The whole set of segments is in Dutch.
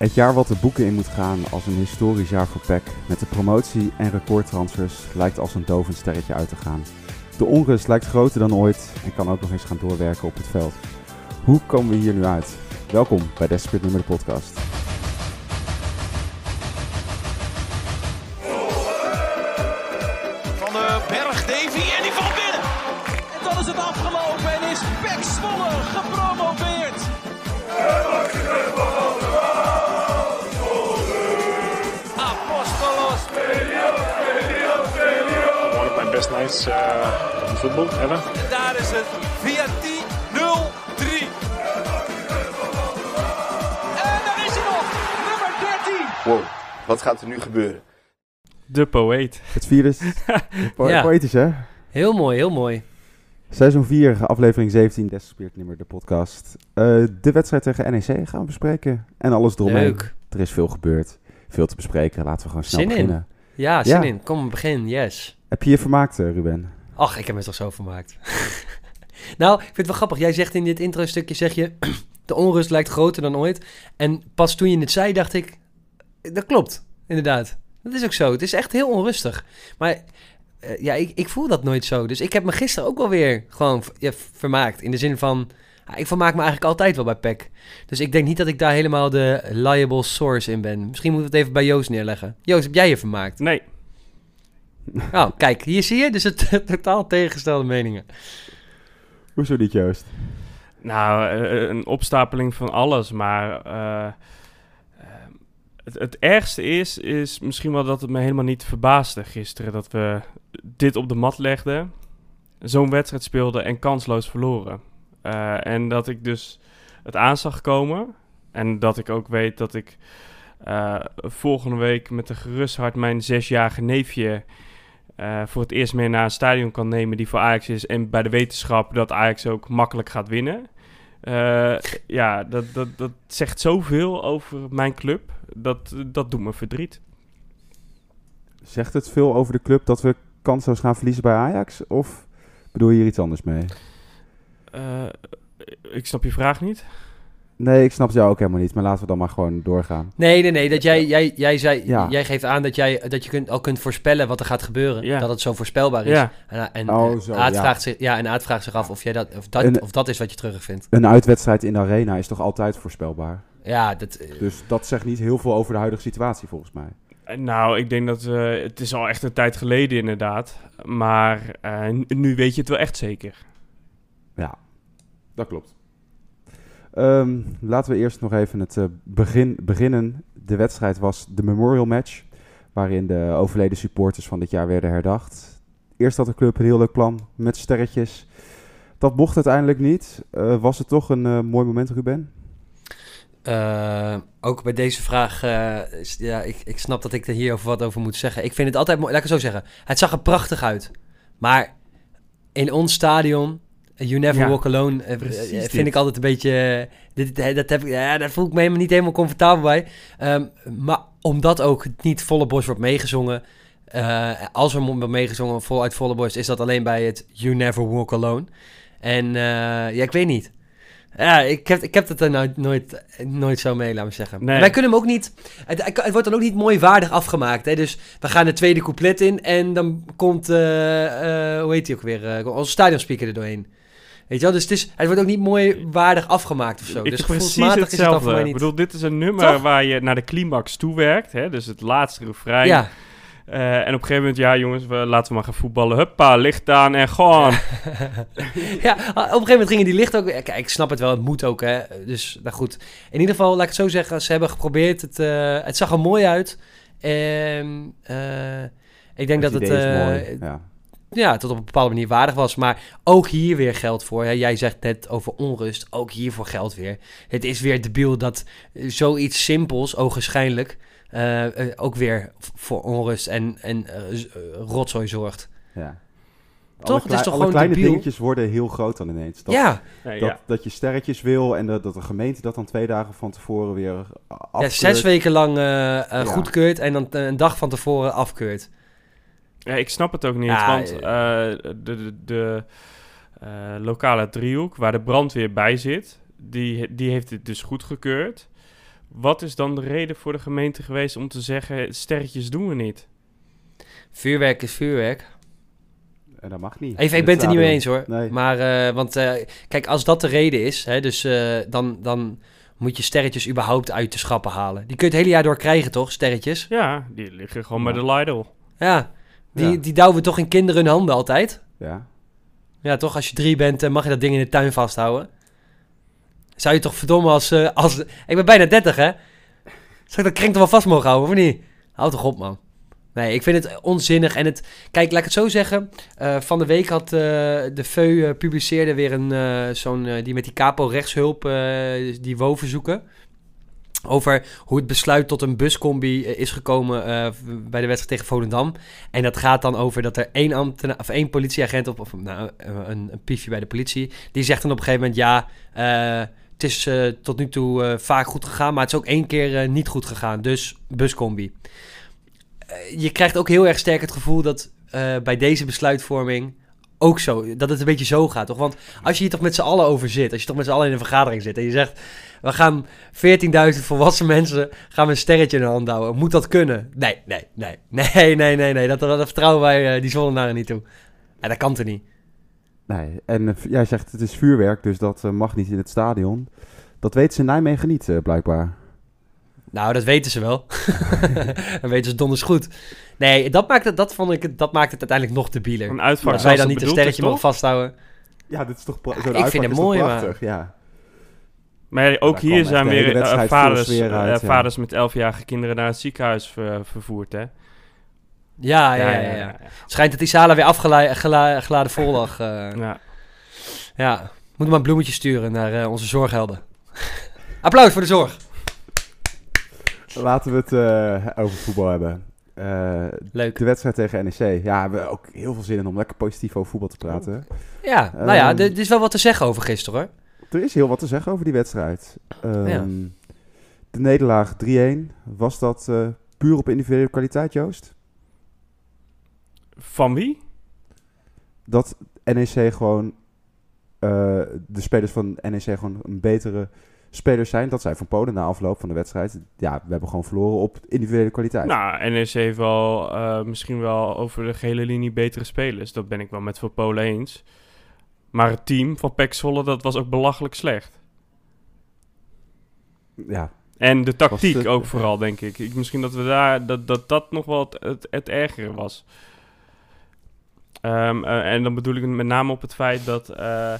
Het jaar wat de boeken in moet gaan als een historisch jaar voor PEC. Met de promotie en recordtransfers lijkt als een dovend sterretje uit te gaan. De onrust lijkt groter dan ooit en kan ook nog eens gaan doorwerken op het veld. Hoe komen we hier nu uit? Welkom bij Desperate Nummer de podcast. Wat gaat er nu gebeuren? De poëet. Het po- Ja. poëtisch hè? Heel mooi, heel mooi. Seizoen 4, aflevering 17, Desperate Nummer de podcast. Eh, de wedstrijd tegen NEC gaan we bespreken. En alles eromheen. Leuk. Er is veel gebeurd. Veel te bespreken. Laten we gewoon snel Zin in. beginnen. Ja, zin Ja. in. Kom, begin. Yes. Heb je je vermaakt, eh, Ruben? Ach, ik heb me toch zo vermaakt. nou, ik vind het wel grappig. Jij zegt in dit intro-stukje, zeg je... de onrust lijkt groter dan ooit. En pas toen je het zei, dacht ik... Dat klopt, inderdaad. Dat is ook zo. Het is echt heel onrustig. Maar eh, ja, ik, ik voel dat nooit zo. Dus ik heb me gisteren ook wel weer gewoon ja, vermaakt. In de zin van... ja, ik vermaak me eigenlijk altijd wel bij PEC. Dus ik denk niet dat ik daar helemaal de liable source in ben. Misschien moeten we het even bij Joost neerleggen. Joost, heb jij je vermaakt? Nee, Oh, kijk, hier zie je dus het totaal tegengestelde meningen. Hoezo niet, Joost? nou, eh, een opstapeling van alles, maar eh, het, ergste is, is misschien wel dat het me helemaal niet verbaasde gisteren dat we dit op de mat legden, zo'n wedstrijd speelden en kansloos verloren. Eh, en dat ik dus het aan zag komen en dat ik ook weet dat ik eh, volgende week met een gerust hart mijn zesjarige neefje eh, voor het eerst mee naar een stadion kan nemen die voor Ajax is. En bij de wetenschap dat Ajax ook makkelijk gaat winnen. Eh, ja, dat, dat, dat zegt zoveel over mijn club. Dat, dat doet me verdriet. Zegt het veel over de club dat we kansloos gaan verliezen bij Ajax? Of bedoel je hier iets anders mee? Eh, ik snap je vraag niet. Nee, ik snap jou ook helemaal niet. Maar laten we dan maar gewoon doorgaan. Nee, nee, nee. Dat jij, jij, jij, zei, Ja. jij geeft aan dat, jij, dat je kunt, al kunt voorspellen wat er gaat gebeuren. Ja. Dat het zo voorspelbaar is. Ja, En, en, Oh, zo, Aad ja. vraagt zich, ja, en Aad vraagt zich af of, jij dat, of, dat, of dat is wat je terug vindt. Een uitwedstrijd in de arena is toch altijd voorspelbaar? Ja, dat, eh, Dus dat zegt niet heel veel over de huidige situatie volgens mij. Eh, nou, ik denk dat eh, het is al echt een tijd geleden inderdaad. Maar eh, nu weet je het wel echt zeker. Ja, dat klopt. Ehm, laten we eerst nog even het eh, begin beginnen. De wedstrijd was de Memorial Match, waarin de overleden supporters van dit jaar werden herdacht. Eerst had de club een heel leuk plan met sterretjes. Dat mocht uiteindelijk niet. Eh, was het toch een eh, mooi moment, Ruben? Ook bij deze vraag, ja, ik, ik snap dat ik er hier wat over moet zeggen. Ik vind het altijd mooi, laat ik zo zeggen. Het zag er prachtig uit. Maar in ons stadion, You Never Ja, Walk Alone, eh, precies eh, dit. vind ik altijd een beetje... eh, dit, dat heb ik, ja, daar voel ik me helemaal niet helemaal comfortabel bij. Ehm, maar omdat ook niet volle borst wordt meegezongen... eh, als er wordt meegezongen voluit volle borst, is dat alleen bij het You Never Walk Alone. En eh, ja, ik weet niet. Ja, ik heb, ik heb het er nooit, nooit zo mee, laat me zeggen. Nee. Wij kunnen hem ook niet... Het, het wordt dan ook niet mooi waardig afgemaakt. Hè? Dus we gaan de tweede couplet in en dan komt... eh, eh, hoe heet hij ook weer? eh, onze stadionspeaker er doorheen. Weet je wel? Dus het, is, het wordt ook niet mooi waardig afgemaakt of zo. Ik dus precies gevoelsmatig is het hetzelfde. Ik bedoel, dit is een nummer Toch? waar je naar de climax toe werkt. Hè? Dus het laatste refrein. Ja, Eh, en op een gegeven moment, ja jongens, we, laten we maar gaan voetballen. Huppa, licht aan en gewoon. ja, op een gegeven moment gingen die licht ook... Kijk, ik snap het wel, het moet ook, hè. Dus, nou goed. In ieder geval, laat ik het zo zeggen, ze hebben geprobeerd. Het, eh, het zag er mooi uit. En eh, ik denk dat het... eh, mooi. Ja. Ja, tot op een bepaalde manier waardig was. Maar ook hier weer geldt voor. Hè. Jij zegt net over onrust. Ook hiervoor geldt weer. Het is weer debiel dat eh, zoiets simpels, ogenschijnlijk, eh, eh, ook weer voor onrust en, en rotzooi zorgt. ja. Toch? Alle, Het is klei- toch alle gewoon kleine debiel? dingetjes worden heel groot dan ineens. Dat, ja, dat, ja. dat je sterretjes wil en dat, dat de gemeente dat dan twee dagen van tevoren weer afkeurt. ja, zes weken lang Ja. goedkeurt en dan een dag van tevoren afkeurt. Ja, ik snap het ook niet, Ja, want eh, de, de, de eh, lokale driehoek waar de brandweer bij zit, die, die heeft het dus goedgekeurd. Wat is dan de reden voor de gemeente geweest om te zeggen, sterretjes doen we niet? Vuurwerk is vuurwerk. En dat mag niet. Even, ik ben het er niet mee eens hoor. Nee. Maar, eh, want eh, kijk, als dat de reden is, hè, dus eh, dan, dan moet je sterretjes überhaupt uit de schappen halen. Die kun je het hele jaar door krijgen, toch, sterretjes? Ja, die liggen gewoon Ja. bij de Lidl. Ja, die, Ja. die douwen we toch in kinderen hun handen altijd? Ja. Ja, toch? Als je drie bent, eh, mag je dat ding in de tuin vasthouden. Zou je toch verdomme als... eh, als ik ben bijna 30, hè? Zou ik dat kring toch wel vast mogen houden, of niet? Houd toch op, man. Nee, ik vind het onzinnig. En het... Kijk, laat ik het zo zeggen. Eh, van de week had de VEU eh, publiceerde weer een... zo'n... die met die capo rechtshulp die woven zoeken. Over hoe het besluit tot een buscombi eh, is gekomen eh, bij de wedstrijd tegen Volendam. En dat gaat dan over dat er één, ambtenaar, of één politieagent op, of nou, een, een piefje bij de politie, die zegt dan op een gegeven moment: ja, eh, het is eh, tot nu toe eh, vaak goed gegaan, maar het is ook één keer eh, niet goed gegaan. Dus buscombi. Eh, je krijgt ook heel erg sterk het gevoel dat eh, bij deze besluitvorming ook zo, dat het een beetje zo gaat, toch? Want als je hier toch met z'n allen over zit, als je toch met z'n allen in een vergadering zit en je zegt, we gaan 14.000 volwassen mensen, gaan we een sterretje in de hand houden. Moet dat kunnen? Nee, nee, nee, nee, nee, nee, nee, dat, dat vertrouwen wij eh, die Zollenaren niet toe. En dat kan toch niet? Nee, en eh, jij zegt het is vuurwerk, dus dat eh, mag niet in het stadion. Dat weten ze Nijmegen niet, blijkbaar. Nou, dat weten ze wel. dan weten ze donders goed. Nee, dat maakt het, dat vond ik, dat maakt het uiteindelijk nog debieler. Een uitvak Als wij dan niet een sterretje mogen vasthouden. Ja, dit is toch Ja, zo'n ik vind het mooi, maar- prachtig, Ja. Maar ook hier zijn weer eh, vaders, uit, eh, ja. vaders met elfjarige kinderen naar het ziekenhuis ver- vervoerd, hè? Ja, ja, ja. ja, Schijnt dat die Sala weer afgeladen vol lag. eh. Ja. ja, moet maar bloemetjes sturen naar eh, onze zorghelden. Applaus voor de zorg. Laten we het eh, over voetbal hebben. Eh, Leuk. de wedstrijd tegen NEC. Ja, we hebben ook heel veel zin in om lekker positief over voetbal te praten. Ja, nou ja, Ehm, er is wel wat te zeggen over gisteren hoor. Er is heel wat te zeggen over die wedstrijd. Ehm, Ja. De nederlaag 3-1, was dat eh, puur op individuele kwaliteit, Joost? Van wie? Dat NEC gewoon, eh, de spelers van NEC gewoon een betere spelers zijn. Dat zij van Polen na afloop van de wedstrijd. Ja, we hebben gewoon verloren op individuele kwaliteit. Nou, NEC heeft wel eh, misschien wel over de gehele linie betere spelers. Dat ben ik wel met Van Polen eens. Maar het team van Zwolle, dat was ook belachelijk slecht. Ja, En de tactiek ook vooral, denk ik. ik. Misschien dat we daar dat, dat, dat nog wel het, het, het ergere was. Ehm, eh, en dan bedoel ik het met name op het feit dat. eh,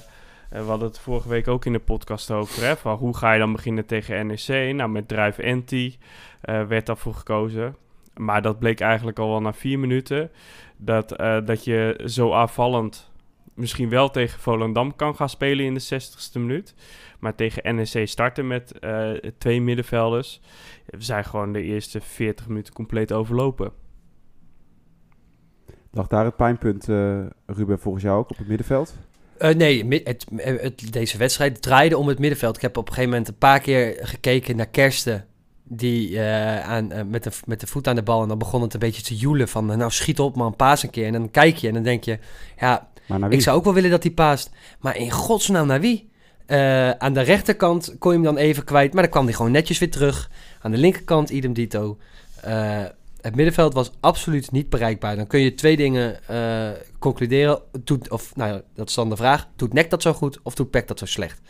we hadden het vorige week ook in de podcast over. Hè, hoe ga je dan beginnen tegen NEC? Nou, met Drive Anti eh, werd daarvoor gekozen. Maar dat bleek eigenlijk al wel na vier minuten. Dat, eh, dat je zo aanvallend misschien wel tegen Volendam kan gaan spelen in de 60ste minuut. Maar tegen NEC starten met eh, twee middenvelders. We zijn gewoon de eerste 40 minuten compleet overlopen. lag daar het pijnpunt, eh, Ruben, volgens jou ook op het middenveld? Eh, nee, het, het- deze wedstrijd draaide om het middenveld. Ik heb op een gegeven moment een paar keer gekeken naar Kersten. Die eh, aan, eh, met, de, met de voet aan de bal. En dan begon het een beetje te joelen van... eh, Nou, schiet op man, paas een keer. En dan kijk je en dan denk je... Ja, ik zou ook wel willen dat hij paast. Maar in godsnaam naar wie? Eh, aan de rechterkant kon je hem dan even kwijt. Maar dan kwam hij gewoon netjes weer terug. Aan de linkerkant idem dito. Het middenveld was absoluut niet bereikbaar. Dan kun je twee dingen eh, concluderen. Doet, of, nou ja, dat is dan de vraag. Doet NEC dat zo goed of doet PEC dat zo slecht?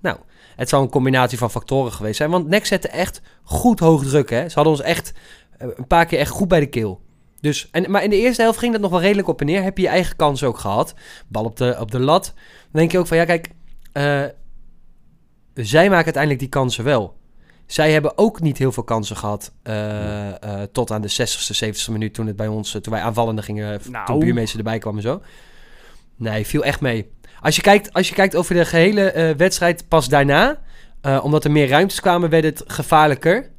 Nou, het zou een combinatie van factoren geweest zijn. Want NEC zette echt goed hoog druk. Hè? Ze hadden ons echt eh, een paar keer echt goed bij de keel. Dus, en, maar in de eerste helft ging dat nog wel redelijk op en neer. Heb je je eigen kans ook gehad. Bal op de, op de lat. Dan denk je ook van, ja kijk... eh, zij maken uiteindelijk die kansen wel. Zij hebben ook niet heel veel kansen gehad eh, eh, tot aan de 60ste, 70ste minuut toen het bij ons, eh, toen wij aanvallende gingen, Nou. toen buurmeester erbij kwam en zo. Nee, viel echt mee. Als je kijkt, als je kijkt over de gehele eh, wedstrijd pas daarna, omdat er meer ruimtes kwamen, werd het gevaarlijker.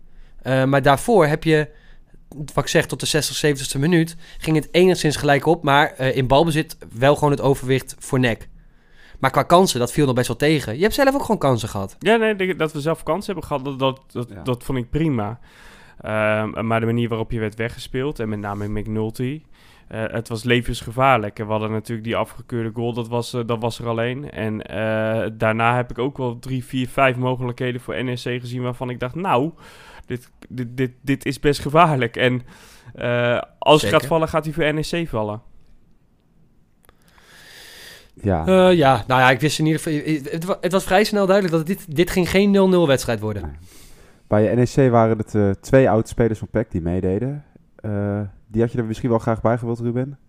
Maar daarvoor heb je, wat ik zeg, tot de 60, 70ste minuut ging het enigszins gelijk op, maar in balbezit wel gewoon het overwicht voor nek. Maar qua kansen, dat viel nog best wel tegen. Je hebt zelf ook gewoon kansen gehad. Ja, nee, dat we zelf kansen hebben gehad, dat, dat, dat, Ja. dat vond ik prima. Ehm, maar de manier waarop je werd weggespeeld, en met name McNulty, eh, het was levensgevaarlijk. En we hadden natuurlijk die afgekeurde goal, dat was, eh, dat was er alleen. En eh, daarna heb ik ook wel drie, vier, vijf mogelijkheden voor NEC gezien waarvan ik dacht, nou, dit, dit, dit, dit is best gevaarlijk. En eh, als hij Zeker. gaat vallen, gaat hij voor NEC vallen. Ja, Eh, ja, nou ja, ik wist in ieder geval... Het, het was vrij snel duidelijk dat dit, dit ging geen 0-0 wedstrijd worden. Nee. bij NEC waren het eh, twee oud-spelers van PEC die meededen. Eh, die had je er misschien wel graag bij gewild, Ruben?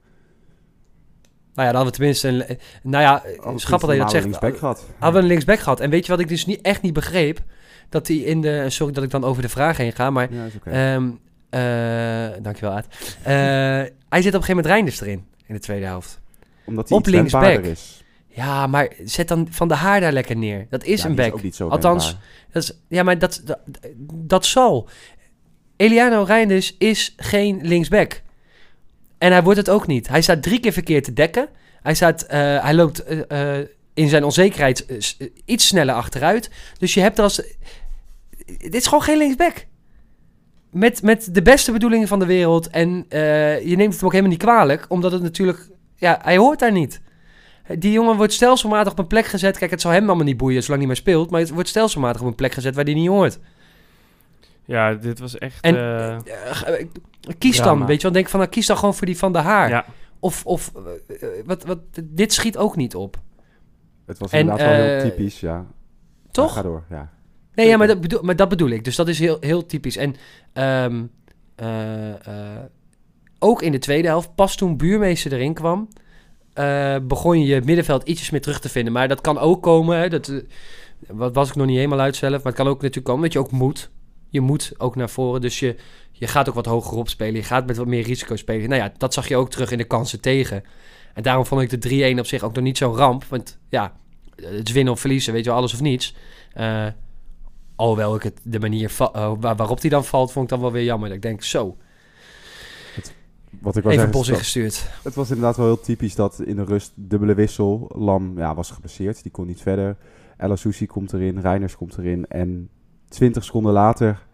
Nou ja, dan hadden we tenminste... Een, nou ja, schappig dat je dat zegt. linksback gehad. Hadden we een linksback gehad. En weet je wat ik dus niet, echt niet begreep? Dat hij in de... Sorry dat ik dan over de vraag heen ga, maar... Ja, is oké. ehm eh, dankjewel, Aad. Hij zit op een gegeven moment Reinders erin, in de tweede helft. Omdat hij op linksback. is. Ja, maar zet dan Van de Haar daar lekker neer. Dat is Ja, een back. ook niet zo Althans. Dat is, ja, maar dat, dat, dat zal. Eliano Reinders is geen linksback. En hij wordt het ook niet. Hij staat drie keer verkeerd te dekken. Hij, staat, eh, hij loopt eh, eh, in zijn onzekerheid iets sneller achteruit. Dus je hebt er als... Dit is gewoon geen linksback. Met, met de beste bedoelingen van de wereld. En je neemt het hem ook helemaal niet kwalijk. Omdat het natuurlijk... Ja, hij hoort daar niet. Die jongen wordt stelselmatig op een plek gezet. Kijk, het zal hem allemaal niet boeien zolang hij maar speelt. Maar het wordt stelselmatig op een plek gezet waar hij niet hoort. Ja, dit was echt... En eh, kies dan, weet je wel. Denk van, nou, kies dan gewoon voor die van de haar. ja. Of, of eh, wat, wat, dit schiet ook niet op. Het was En, inderdaad wel heel eh, typisch, ja. Toch? Ja, ga door, ja. Nee, ja, maar dat, bedoel, maar dat bedoel ik. Dus dat is heel, heel typisch. En ehm, eh, eh, ook in de tweede helft, pas toen Buurmeester erin kwam, eh, begon je je middenveld ietsjes meer terug te vinden. Maar dat kan ook komen, hè, dat, eh, wat was ik nog niet helemaal uit zelf, maar het kan ook natuurlijk komen dat je ook moet. Je moet ook naar voren, dus je, je gaat ook wat hoger op spelen. Je gaat met wat meer risico spelen. Nou ja, dat zag je ook terug in de kansen tegen. En daarom vond ik de 3-1 op zich ook nog niet zo'n ramp. Want ja, het is winnen of verliezen, weet je wel, alles of niets. Eh Alhoewel ik de manier waarop hij dan valt, vond ik dan wel weer jammer. Dat ik denk, zo, Wat ik wel even bos ingestuurd. Het was inderdaad wel heel typisch dat in de rust dubbele wissel. Lam ja, was geblesseerd, die kon niet verder. Ella Susi komt erin, Reiners komt erin. En 20 seconden later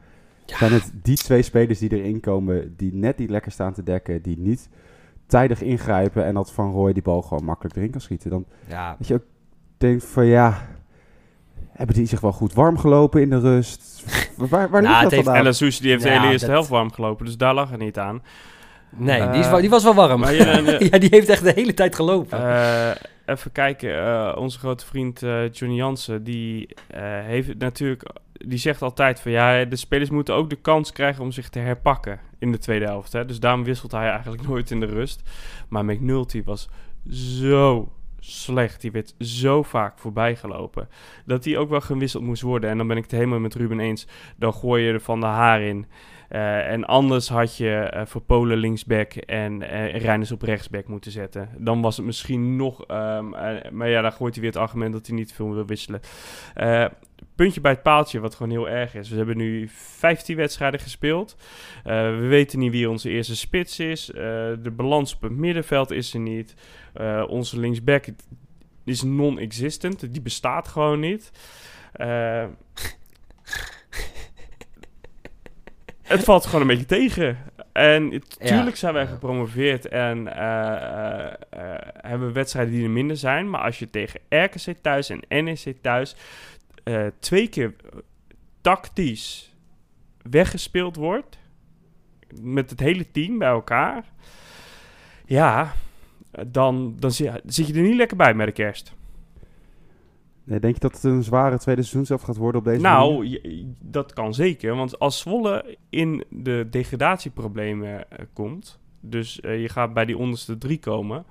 zijn het die twee spelers die erin komen... die net niet lekker staan te dekken, die niet tijdig ingrijpen... en dat Van Rooij die bal gewoon makkelijk erin kan schieten. Dan Ja, dat je ook denkt van ja... Hebben die zich wel goed warm gelopen in de rust? Waar, waar Nou, dat heeft vandaan? Soes, die heeft de hele eerste dat- helft warm gelopen, dus daar lag het niet aan. Nee, die, is, Eh, die was wel warm. maar ja, die heeft echt de hele tijd gelopen. Eh, even kijken, eh, onze grote vriend eh, Johnny Jansen, die eh, heeft natuurlijk, die zegt altijd van ja, de spelers moeten ook de kans krijgen om zich te herpakken in de tweede helft. Hè? Dus daarom wisselt hij eigenlijk nooit in de rust. Maar McNulty was zo slecht, die werd zo vaak voorbij gelopen, dat hij ook wel gewisseld moest worden. En dan ben ik het helemaal met Ruben eens, dan gooi je er van de haar in. Eh, en anders had je eh, voor Polen linksback en eh Reiners op rechtsback moeten zetten. Dan was het misschien nog... ehm, eh, maar ja, dan gooit hij weer het argument dat hij niet veel wil wisselen. Puntje bij het paaltje, wat gewoon heel erg is. We hebben nu 15 wedstrijden gespeeld. Eh, we weten niet wie onze eerste spits is. Eh, de balans op het middenveld is er niet. Eh, onze linksback is non-existent. Die bestaat gewoon niet. Het valt gewoon een beetje tegen. En het- Ja. tuurlijk zijn wij gepromoveerd en hebben we wedstrijden die er minder zijn. Maar als je tegen RKC thuis en NEC thuis eh, twee keer tactisch weggespeeld wordt, met het hele team bij elkaar, ja, dan, dan zi- zit je er niet lekker bij met de kerst. Nee, denk je dat het een zware tweede seizoen zelf gaat worden op deze Nou, je- dat kan zeker. Want als Zwolle in de degradatieproblemen eh, komt, dus eh, je gaat bij die onderste drie komen,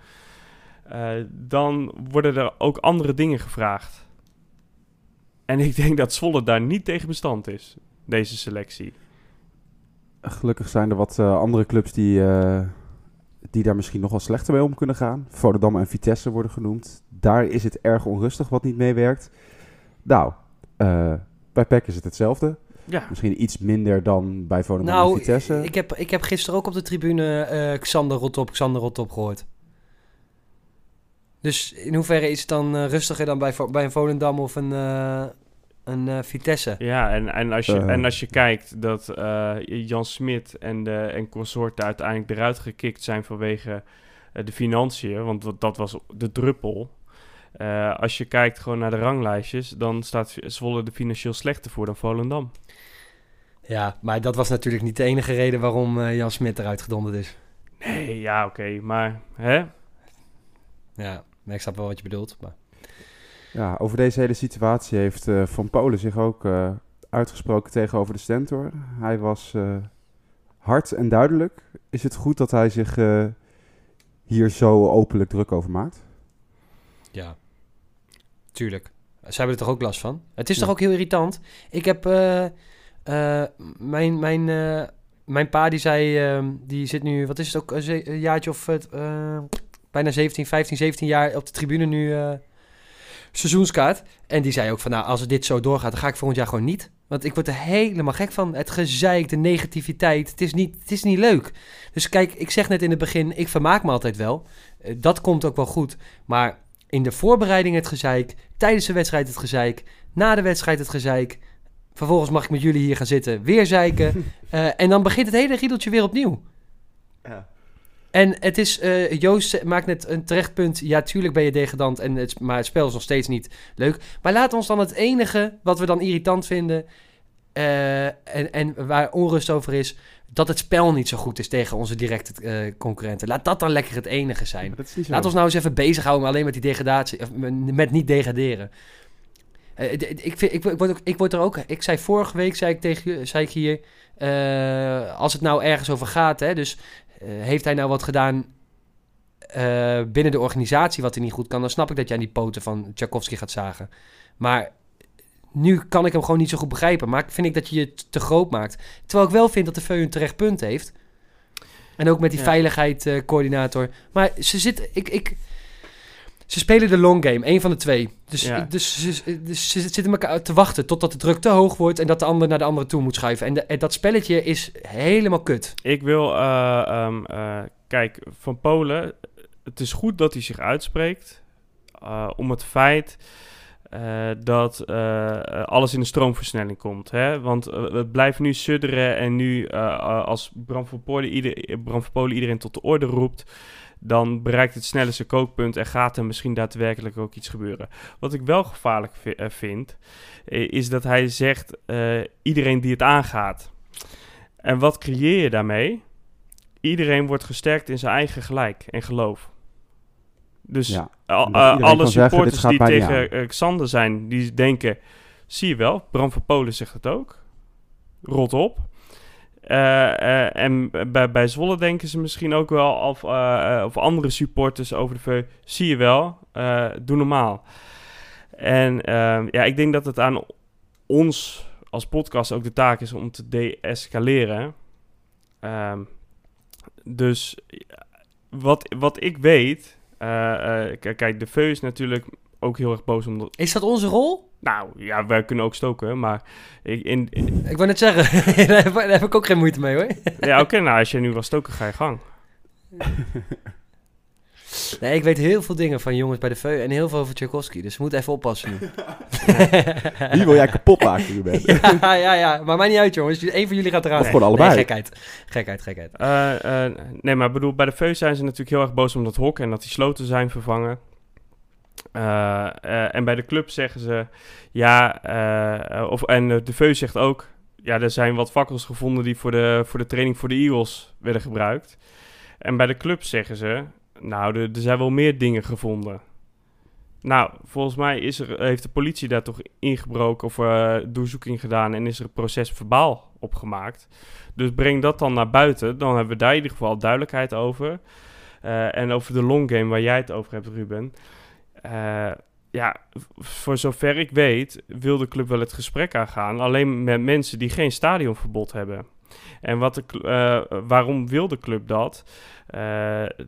dan worden er ook andere dingen gevraagd. En ik denk dat Zwolle daar niet tegen bestand is, deze selectie. Gelukkig zijn er wat eh, andere clubs die, eh, die daar misschien nog wel slechter mee om kunnen gaan. Volendam en Vitesse worden genoemd. Daar is het erg onrustig wat niet meewerkt. Nou, eh, bij PEC is het hetzelfde. Ja, Misschien iets minder dan bij Volendam en nou, Vitesse. ik heb, ik heb gisteren ook op de tribune eh, Xander Rotop, Xander Rotop gehoord. Dus in hoeverre is het dan eh, rustiger dan bij, bij een Volendam of een, eh, een eh, Vitesse. Ja, en, en, als je, en als je kijkt dat eh, Jan Smit en, de, en consorten uiteindelijk eruit gekikt zijn vanwege de financiën, want dat, dat was de druppel. Eh, als je kijkt gewoon naar de ranglijstjes, dan staat Zwolle er financieel slechter voor dan Volendam. Ja, maar dat was natuurlijk niet de enige reden waarom eh, Jan Smit eruit gedonderd is. Nee, ja, oké, maar hè? Ja, ik snap wel wat je bedoelt. Maar... Ja, over deze hele situatie heeft eh, Van Polen zich ook eh, uitgesproken tegenover de Stentor. Hij was eh, hard en duidelijk. Is het goed dat hij zich hier zo openlijk druk over maakt? Ja, tuurlijk. Ze hebben er toch ook last van? Het is Ja. toch ook heel irritant? Ik heb... mijn, mijn, mijn pa die zei... ehm, die zit nu... Wat is het ook? Een, jaartje of... eh, bijna 17, 15, 17 jaar op de tribune nu... eh, seizoenskaart. En die zei ook van... Nou, als dit zo doorgaat... dan ga ik volgend jaar gewoon niet. Want ik word er helemaal gek van. Het gezeik, de negativiteit. Het is niet, het is niet leuk. Dus kijk, ik zeg net in het begin... Ik vermaak me altijd wel. Eh, dat komt ook wel goed. Maar in de voorbereiding het gezeik, tijdens de wedstrijd het gezeik, na de wedstrijd het gezeik. Vervolgens mag ik met jullie hier gaan zitten, weer zeiken. Eh, en dan begint het hele riedeltje weer opnieuw. Ja. En het is, eh, Joost maakt net een terecht punt. Ja, tuurlijk ben je degradant, en het, maar het spel is nog steeds niet leuk. Maar laat ons dan het enige wat we dan irritant vinden eh, en, en waar onrust over is, dat het spel niet zo goed is tegen onze directe eh, concurrenten. Laat dat dan lekker het enige zijn. Laat ons nou eens even bezighouden met alleen met die degradatie. Of met niet degraderen. Ik, vind, ik, ik, word ook, ik word er ook. Ik zei vorige week, zei ik tegen zei ik hier. als het nou ergens over gaat, hè, dus heeft hij nou wat gedaan eh, binnen de organisatie wat hij niet goed kan, dan snap ik dat je aan die poten van Tchaikovsky gaat zagen. Maar nu kan ik hem gewoon niet zo goed begrijpen. Maar vind ik dat je het te groot maakt. Terwijl ik wel vind dat de VU een terecht punt heeft. En ook met die Ja. veiligheidscoördinator. maar ze zitten. Ik, ik, ze spelen de long game, één van de twee. Dus, Ja. dus, ze- dus ze zitten elkaar te wachten totdat de druk te hoog wordt en dat de ander naar de andere toe moet schuiven. En, de- en dat spelletje is helemaal kut. Ik wil, eh, ehm, eh, kijk, van Polen, het is goed dat hij zich uitspreekt eh, om het feit dat alles in de stroomversnelling komt. Hè? Want het blijft nu sudderen en nu als Bram van, Polen ieder, Bram van Polen iedereen tot de orde roept, dan bereikt het sneller zijn kookpunt en gaat er misschien daadwerkelijk ook iets gebeuren. Wat ik wel gevaarlijk eh, vind, is dat hij zegt eh, iedereen die het aangaat. En wat creëer je daarmee? Iedereen wordt gesterkt in zijn eigen gelijk en geloof. Dus Ja. eh, alle zeggen, supporters die tegen Xander zijn, die denken... Zie je wel, Bram van Polen zegt het ook. Rot op. Eh, eh, en bij, bij Zwolle denken ze misschien ook wel... Of, eh, of andere supporters over de veu... Zie je wel, doe normaal. En ehm, ja, ik denk dat het aan ons als podcast ook de taak is om te de-escaleren. Ehm, dus wat, wat ik weet... kijk, de Veu is natuurlijk ook heel erg boos omdat... Is dat onze rol? Nou, ja, wij kunnen ook stoken, maar... Ik, in, in- Ik wou net zeggen, daar, heb, daar heb ik ook geen moeite mee hoor. ja, oké, nou, als je nu wil stoken, ga je gang. Nee, ik weet heel veel dingen van jongens bij de VU en heel veel over Tchaikovsky. Dus we moeten even oppassen nu. Wie wil jij kapot maken, Ruben? ja, ja, ja. Maar mij niet uit jongens. Eén van jullie gaat eraan. Of gewoon allebei. Nee, gekheid. Gekheid, gekheid. Eh, eh, nee, maar bedoel, bij de Veu zijn ze natuurlijk heel erg boos om dat hok en dat die sloten zijn vervangen. Eh, eh, en bij de club zeggen ze, ja, eh, of, en de Veu zegt ook, ja, er zijn wat fakkels gevonden die voor de, voor de training voor de Eagles werden gebruikt. En bij de club zeggen ze, nou, er, er zijn wel meer dingen gevonden. Nou, volgens mij is er, heeft de politie daar toch ingebroken of doorzoeking gedaan en is er een proces verbaal opgemaakt. Dus breng dat dan naar buiten. Dan hebben we daar in ieder geval duidelijkheid over. En over de long game waar jij het over hebt, Ruben. Eh, ja, voor zover ik weet, wil de club wel het gesprek aangaan. Alleen met mensen die geen stadionverbod hebben. En wat de, eh, waarom wil de club dat? Eh,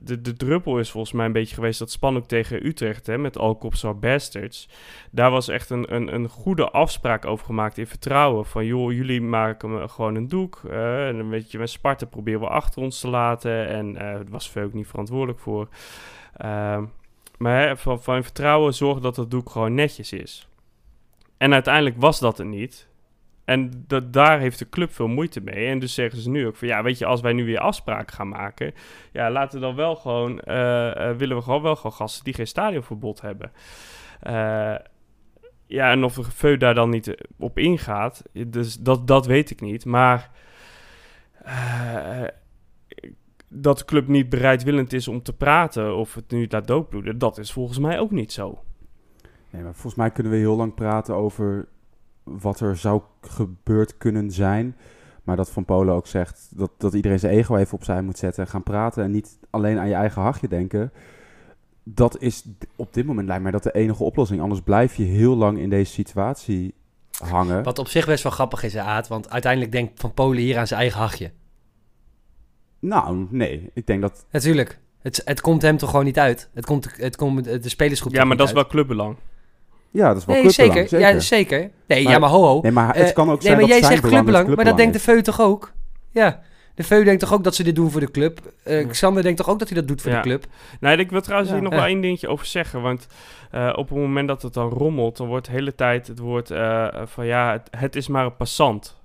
de, de druppel is volgens mij een beetje geweest dat span ook tegen Utrecht hè, met Alcops or Bastards. Daar was echt een, een, een goede afspraak over gemaakt in vertrouwen. Van joh, jullie maken gewoon een doek. eh, en dan weet je, met Sparta proberen we achter ons te laten. En daar was Veuk niet verantwoordelijk voor. Maar van, van vertrouwen zorgen dat dat doek gewoon netjes is. En uiteindelijk was dat het niet. En dat, daar heeft de club veel moeite mee. En dus zeggen ze nu ook van ja, weet je, als wij nu weer afspraken gaan maken, ja, laten we dan wel gewoon, eh, eh, willen we gewoon wel gewoon gasten die geen stadionverbod hebben. Eh, ja, en of de Veu daar dan niet op ingaat, dus dat, dat weet ik niet. Maar dat de club niet bereidwillend is om te praten of het nu laat doodbloeden, dat is volgens mij ook niet zo. Nee, maar volgens mij kunnen we heel lang praten over wat er zou gebeurd kunnen zijn. Maar dat Van Polen ook zegt dat, dat iedereen zijn ego even opzij moet zetten en gaan praten en niet alleen aan je eigen hachje denken. Dat is op dit moment lijkt mij dat de enige oplossing. Anders blijf je heel lang in deze situatie hangen. Wat op zich best wel grappig is, hè, Aad. Want uiteindelijk denkt Van Polen hier aan zijn eigen hachje. Nou, nee. Ik denk dat. Natuurlijk. Het, het komt hem toch gewoon niet uit. Het komt, het komt de spelersgroep Ja, maar dat is uit. wel clubbelang. Ja, dat is wel Nee, clubbelang, zeker. Ja, zeker. Nee, Maar- ja, maar ho, ho. Nee, maar het Eh, kan ook nee, zijn maar dat jij zijn zegt clubbelang, maar dat denkt de Veu toch ook? Ja. De Veu denkt toch ook dat ze dit doen voor de club? Eh Ja. Xander denkt toch ook dat hij dat doet voor Ja. de club? Nou, ik wil trouwens Ja. hier nog wel één dingetje over zeggen. Want eh, op het moment dat het dan rommelt, dan wordt de hele tijd het woord eh, van ja, het, het is maar een passant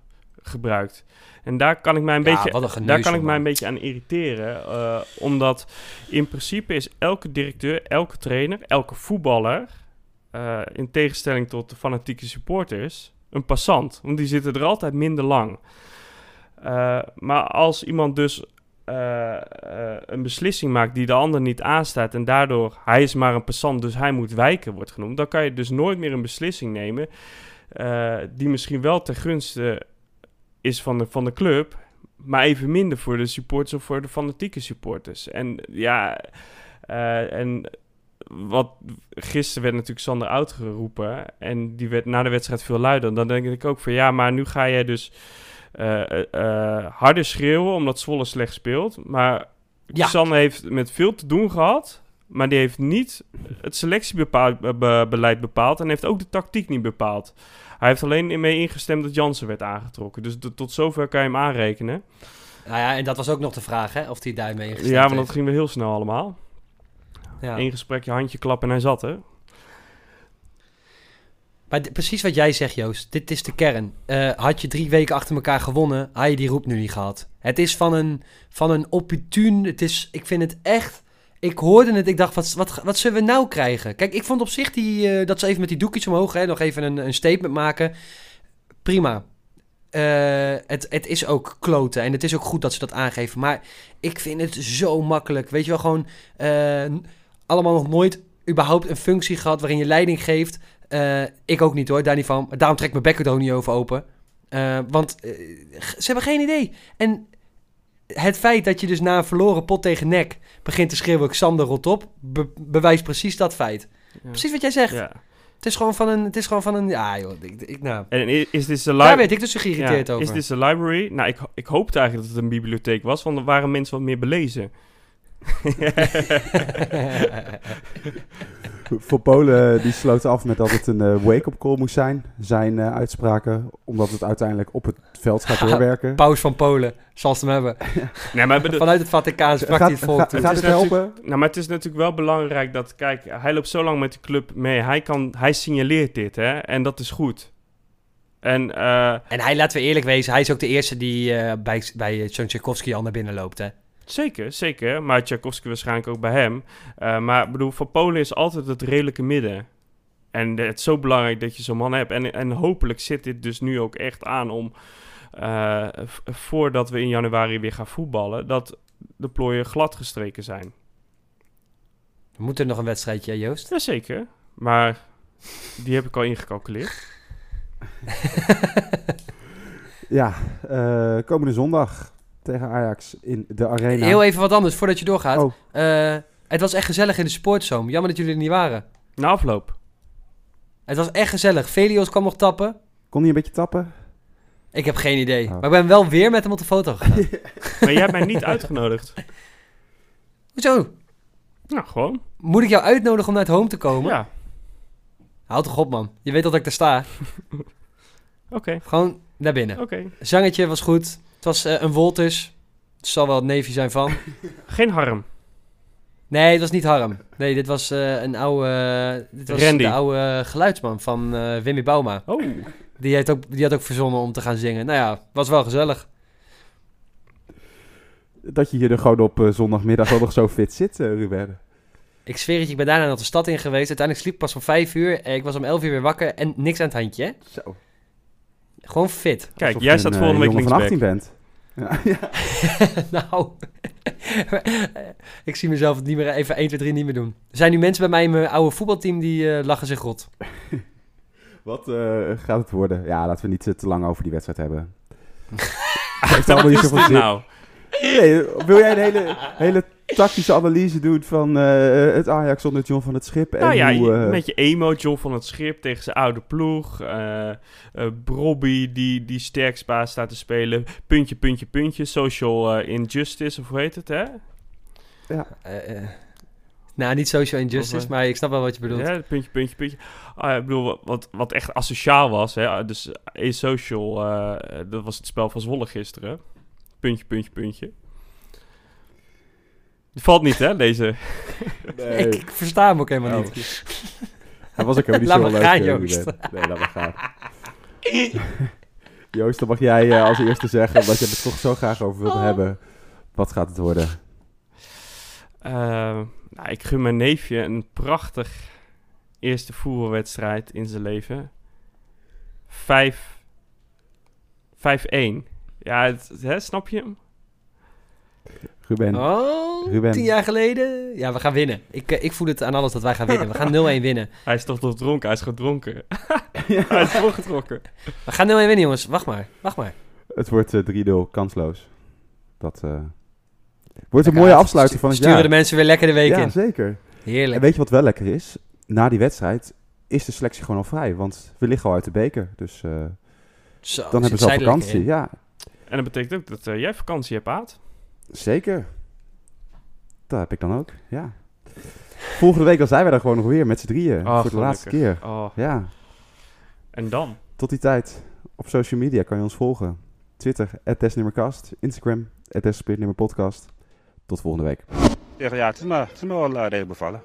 gebruikt. En daar kan ik mij een Ja, beetje, daar kan ik mij een beetje aan irriteren. eh, omdat in principe is elke directeur, elke trainer, elke voetballer, eh, in tegenstelling tot de fanatieke supporters, een passant. Want die zitten er altijd minder lang. Eh, maar als iemand dus een beslissing maakt die de ander niet aanstaat en daardoor hij is maar een passant, dus hij moet wijken, wordt genoemd, dan kan je dus nooit meer een beslissing nemen die misschien wel ten gunste is van de, van de club, maar even minder voor de supporters of voor de fanatieke supporters. En ja, eh, en wat gisteren werd natuurlijk Sander Oud geroepen en die werd na de wedstrijd veel luider. Dan denk ik ook van ja, maar nu ga jij dus eh, eh, harder schreeuwen omdat Zwolle slecht speelt. Maar Ja. Sander heeft met veel te doen gehad. Maar die heeft niet het selectiebeleid bepaald. En heeft ook de tactiek niet bepaald. Hij heeft alleen mee ingestemd dat Jansen werd aangetrokken. Dus tot zover kan je hem aanrekenen. Nou ja, en dat was ook nog de vraag, hè? Of hij daarmee ingestemd ja, want dat heeft. ging weer heel snel allemaal. Ja. Eén gesprekje, handje klap en hij zat er. Maar precies wat jij zegt, Joost. Dit is de kern. Eh, had je drie weken achter elkaar gewonnen, had je die roep nu niet gehad. Het is van een, van een opportun... Het is, ik vind het echt... Ik hoorde het, ik dacht, wat, wat, wat zullen we nou krijgen? Kijk, ik vond op zich die, eh, dat ze even met die doekjes omhoog... Hè, nog even een, een statement maken. Prima. Eh, het, het is ook kloten en het is ook goed dat ze dat aangeven. Maar ik vind het zo makkelijk. Weet je wel, gewoon... eh, allemaal nog nooit überhaupt een functie gehad waarin je leiding geeft... Ik ook niet hoor, daar niet van. Daarom trek ik mijn bek er ook niet over open. Want ze hebben geen idee. En het feit dat je dus na een verloren pot tegen nek begint te schreeuwen... Xander rot op, be- bewijst precies dat feit. Ja. Precies wat jij zegt. Ja. Het is gewoon van een... Het is gewoon van een ja joh, ik, ik, nou... En is dit de Daar werd ik dus zo geïrriteerd ja, over. Is dit de library? Nou, ik, ik hoopte eigenlijk dat het een bibliotheek was, want er waren mensen wat meer belezen. Voor Polen die sloot af met dat het een eh, wake-up call moest zijn. Zijn eh, uitspraken. Omdat het uiteindelijk op het veld gaat doorwerken. Paus van Polen, zal ze hem hebben. nee, maar, bedo- Vanuit het Vaticaan sprak hij het volk gaat, toe. gaat Het helpen? nou, maar het is natuurlijk wel belangrijk dat, kijk, hij loopt zo lang met de club mee. Hij, kan, hij signaleert dit, hè, en dat is goed. En eh, En hij, laten we eerlijk wezen, hij is ook de eerste die eh, bij, bij Tchaikovsky al naar binnen loopt, hè? Zeker, zeker. Maar Tchaikovsky waarschijnlijk ook bij hem. Eh, maar ik bedoel, voor Polen is altijd het redelijke midden. En het is zo belangrijk dat je zo'n man hebt. En, en hopelijk zit dit dus nu ook echt aan om, eh, voordat we in januari weer gaan voetballen, dat de plooien glad gestreken zijn. We moeten nog een wedstrijdje, Joost. Jazeker, maar die heb ik al ingecalculeerd. Ja, eh, komende zondag tegen Ajax in de arena. Heel even wat anders, voordat je doorgaat. Oh. Eh, het was echt gezellig in de sportzoom. Jammer dat jullie er niet waren. Na afloop. Het was echt gezellig. Velios kwam nog tappen. Kon hij een beetje tappen? Ik heb geen idee. Oh. Maar ik ben wel weer met hem op de foto gegaan. Maar jij hebt mij niet uitgenodigd. Hoezo? Nou, gewoon. Moet ik jou uitnodigen om naar het home te komen? Ja, Houd toch op, man. Je weet dat ik daar sta. oké. Gewoon naar binnen. Oké. Zangetje was goed. Het was eh, een Wolters. Het zal wel het neefje zijn van. Geen harm. Nee, het was niet Harm. Nee, dit was eh, een oude... eh, dit was Randy. de oude geluidsman van eh Wimmy Bauma. Oh, Die, heeft ook, die had ook verzonnen om te gaan zingen. Nou ja, was wel gezellig. Dat je hier er gewoon op zondagmiddag wel nog zo fit zit, Ruben. Ik zweer het je, ik ben daarna nog de stad in geweest. Uiteindelijk sliep ik pas om vijf uur. En ik was om elf uur weer wakker en niks aan het handje. hè. Zo. Gewoon fit. kijk, Alsof jij staat volgende week jongen van linksback. 18 bent. Ja, ja. nou, ik zie mezelf het niet meer even 1, 2, 3 niet meer doen. Er zijn nu mensen bij mij in mijn oude voetbalteam die eh, lachen zich rot. Wat eh, gaat het worden? Ja, laten we niet te lang over die wedstrijd hebben. Wat allemaal niet zoveel zin. nou? Nee, wil jij een hele, hele tactische analyse doen van eh, het Ajax zonder John van het Schip? En Nou ja, hoe, je- eh, een beetje emo, John van het Schip tegen zijn oude ploeg. eh eh, Brobby die, die sterkspaas staat te spelen. Puntje, puntje, puntje. Social injustice, of hoe heet het, hè? Eh, eh, nou, niet social injustice, Of, maar ik snap wel wat je bedoelt. Ja, puntje, puntje, puntje. Ah, ik bedoel, wat, wat echt asociaal was, hè? Dus asocial, eh dat was het spel van Zwolle gisteren. Puntje, puntje, puntje. Het valt niet, hè, deze... nee. Ik, ik versta hem ook helemaal Oh. niet. Hij was ook helemaal niet Laat zo maar leuk. gaan, Joost. Nee, laat maar gaan. Joost, dan mag jij eh, als eerste zeggen, omdat je het er toch zo graag over wilt Oh. hebben. Wat gaat het worden? Eh, nou, ik gun mijn neefje een prachtig eerste voetbalwedstrijd in zijn leven. 5 5-1. Ja, het, hè, snap je hem? Ruben, Oh, Ruben. tien jaar geleden? Ja, we gaan winnen. Ik, eh, ik voel het aan alles dat wij gaan winnen. We gaan 0-1 winnen. Hij is toch nog dronken? Hij is gedronken. Hij is doorgetrokken. We gaan 0-1 winnen, jongens. Wacht maar, wacht maar. het wordt eh, 3-0, kansloos. Dat eh, wordt een Ja, mooie afsluiting van het Sturen jaar. de mensen weer lekker de week ja, in. zeker. En Heerlijk. weet je wat wel lekker is? Na die wedstrijd is de selectie gewoon al vrij. Want we liggen al uit de beker. Dus eh, Zo, dan hebben ze al vakantie. Ja, En dat betekent ook dat eh, jij vakantie hebt, Aad. zeker. Dat heb ik dan ook, ja. Volgende week dan zijn we daar gewoon nog weer met z'n drieën. Oh, voor de laatste keer. Oh, Ja, en dan? tot die tijd. Op social media kan je ons volgen. Twitter, @testnummercast. Instagram, @testnummerpodcast. Tot volgende week. Ja, ja, het is me, het is me wel uh, redelijk bevallen.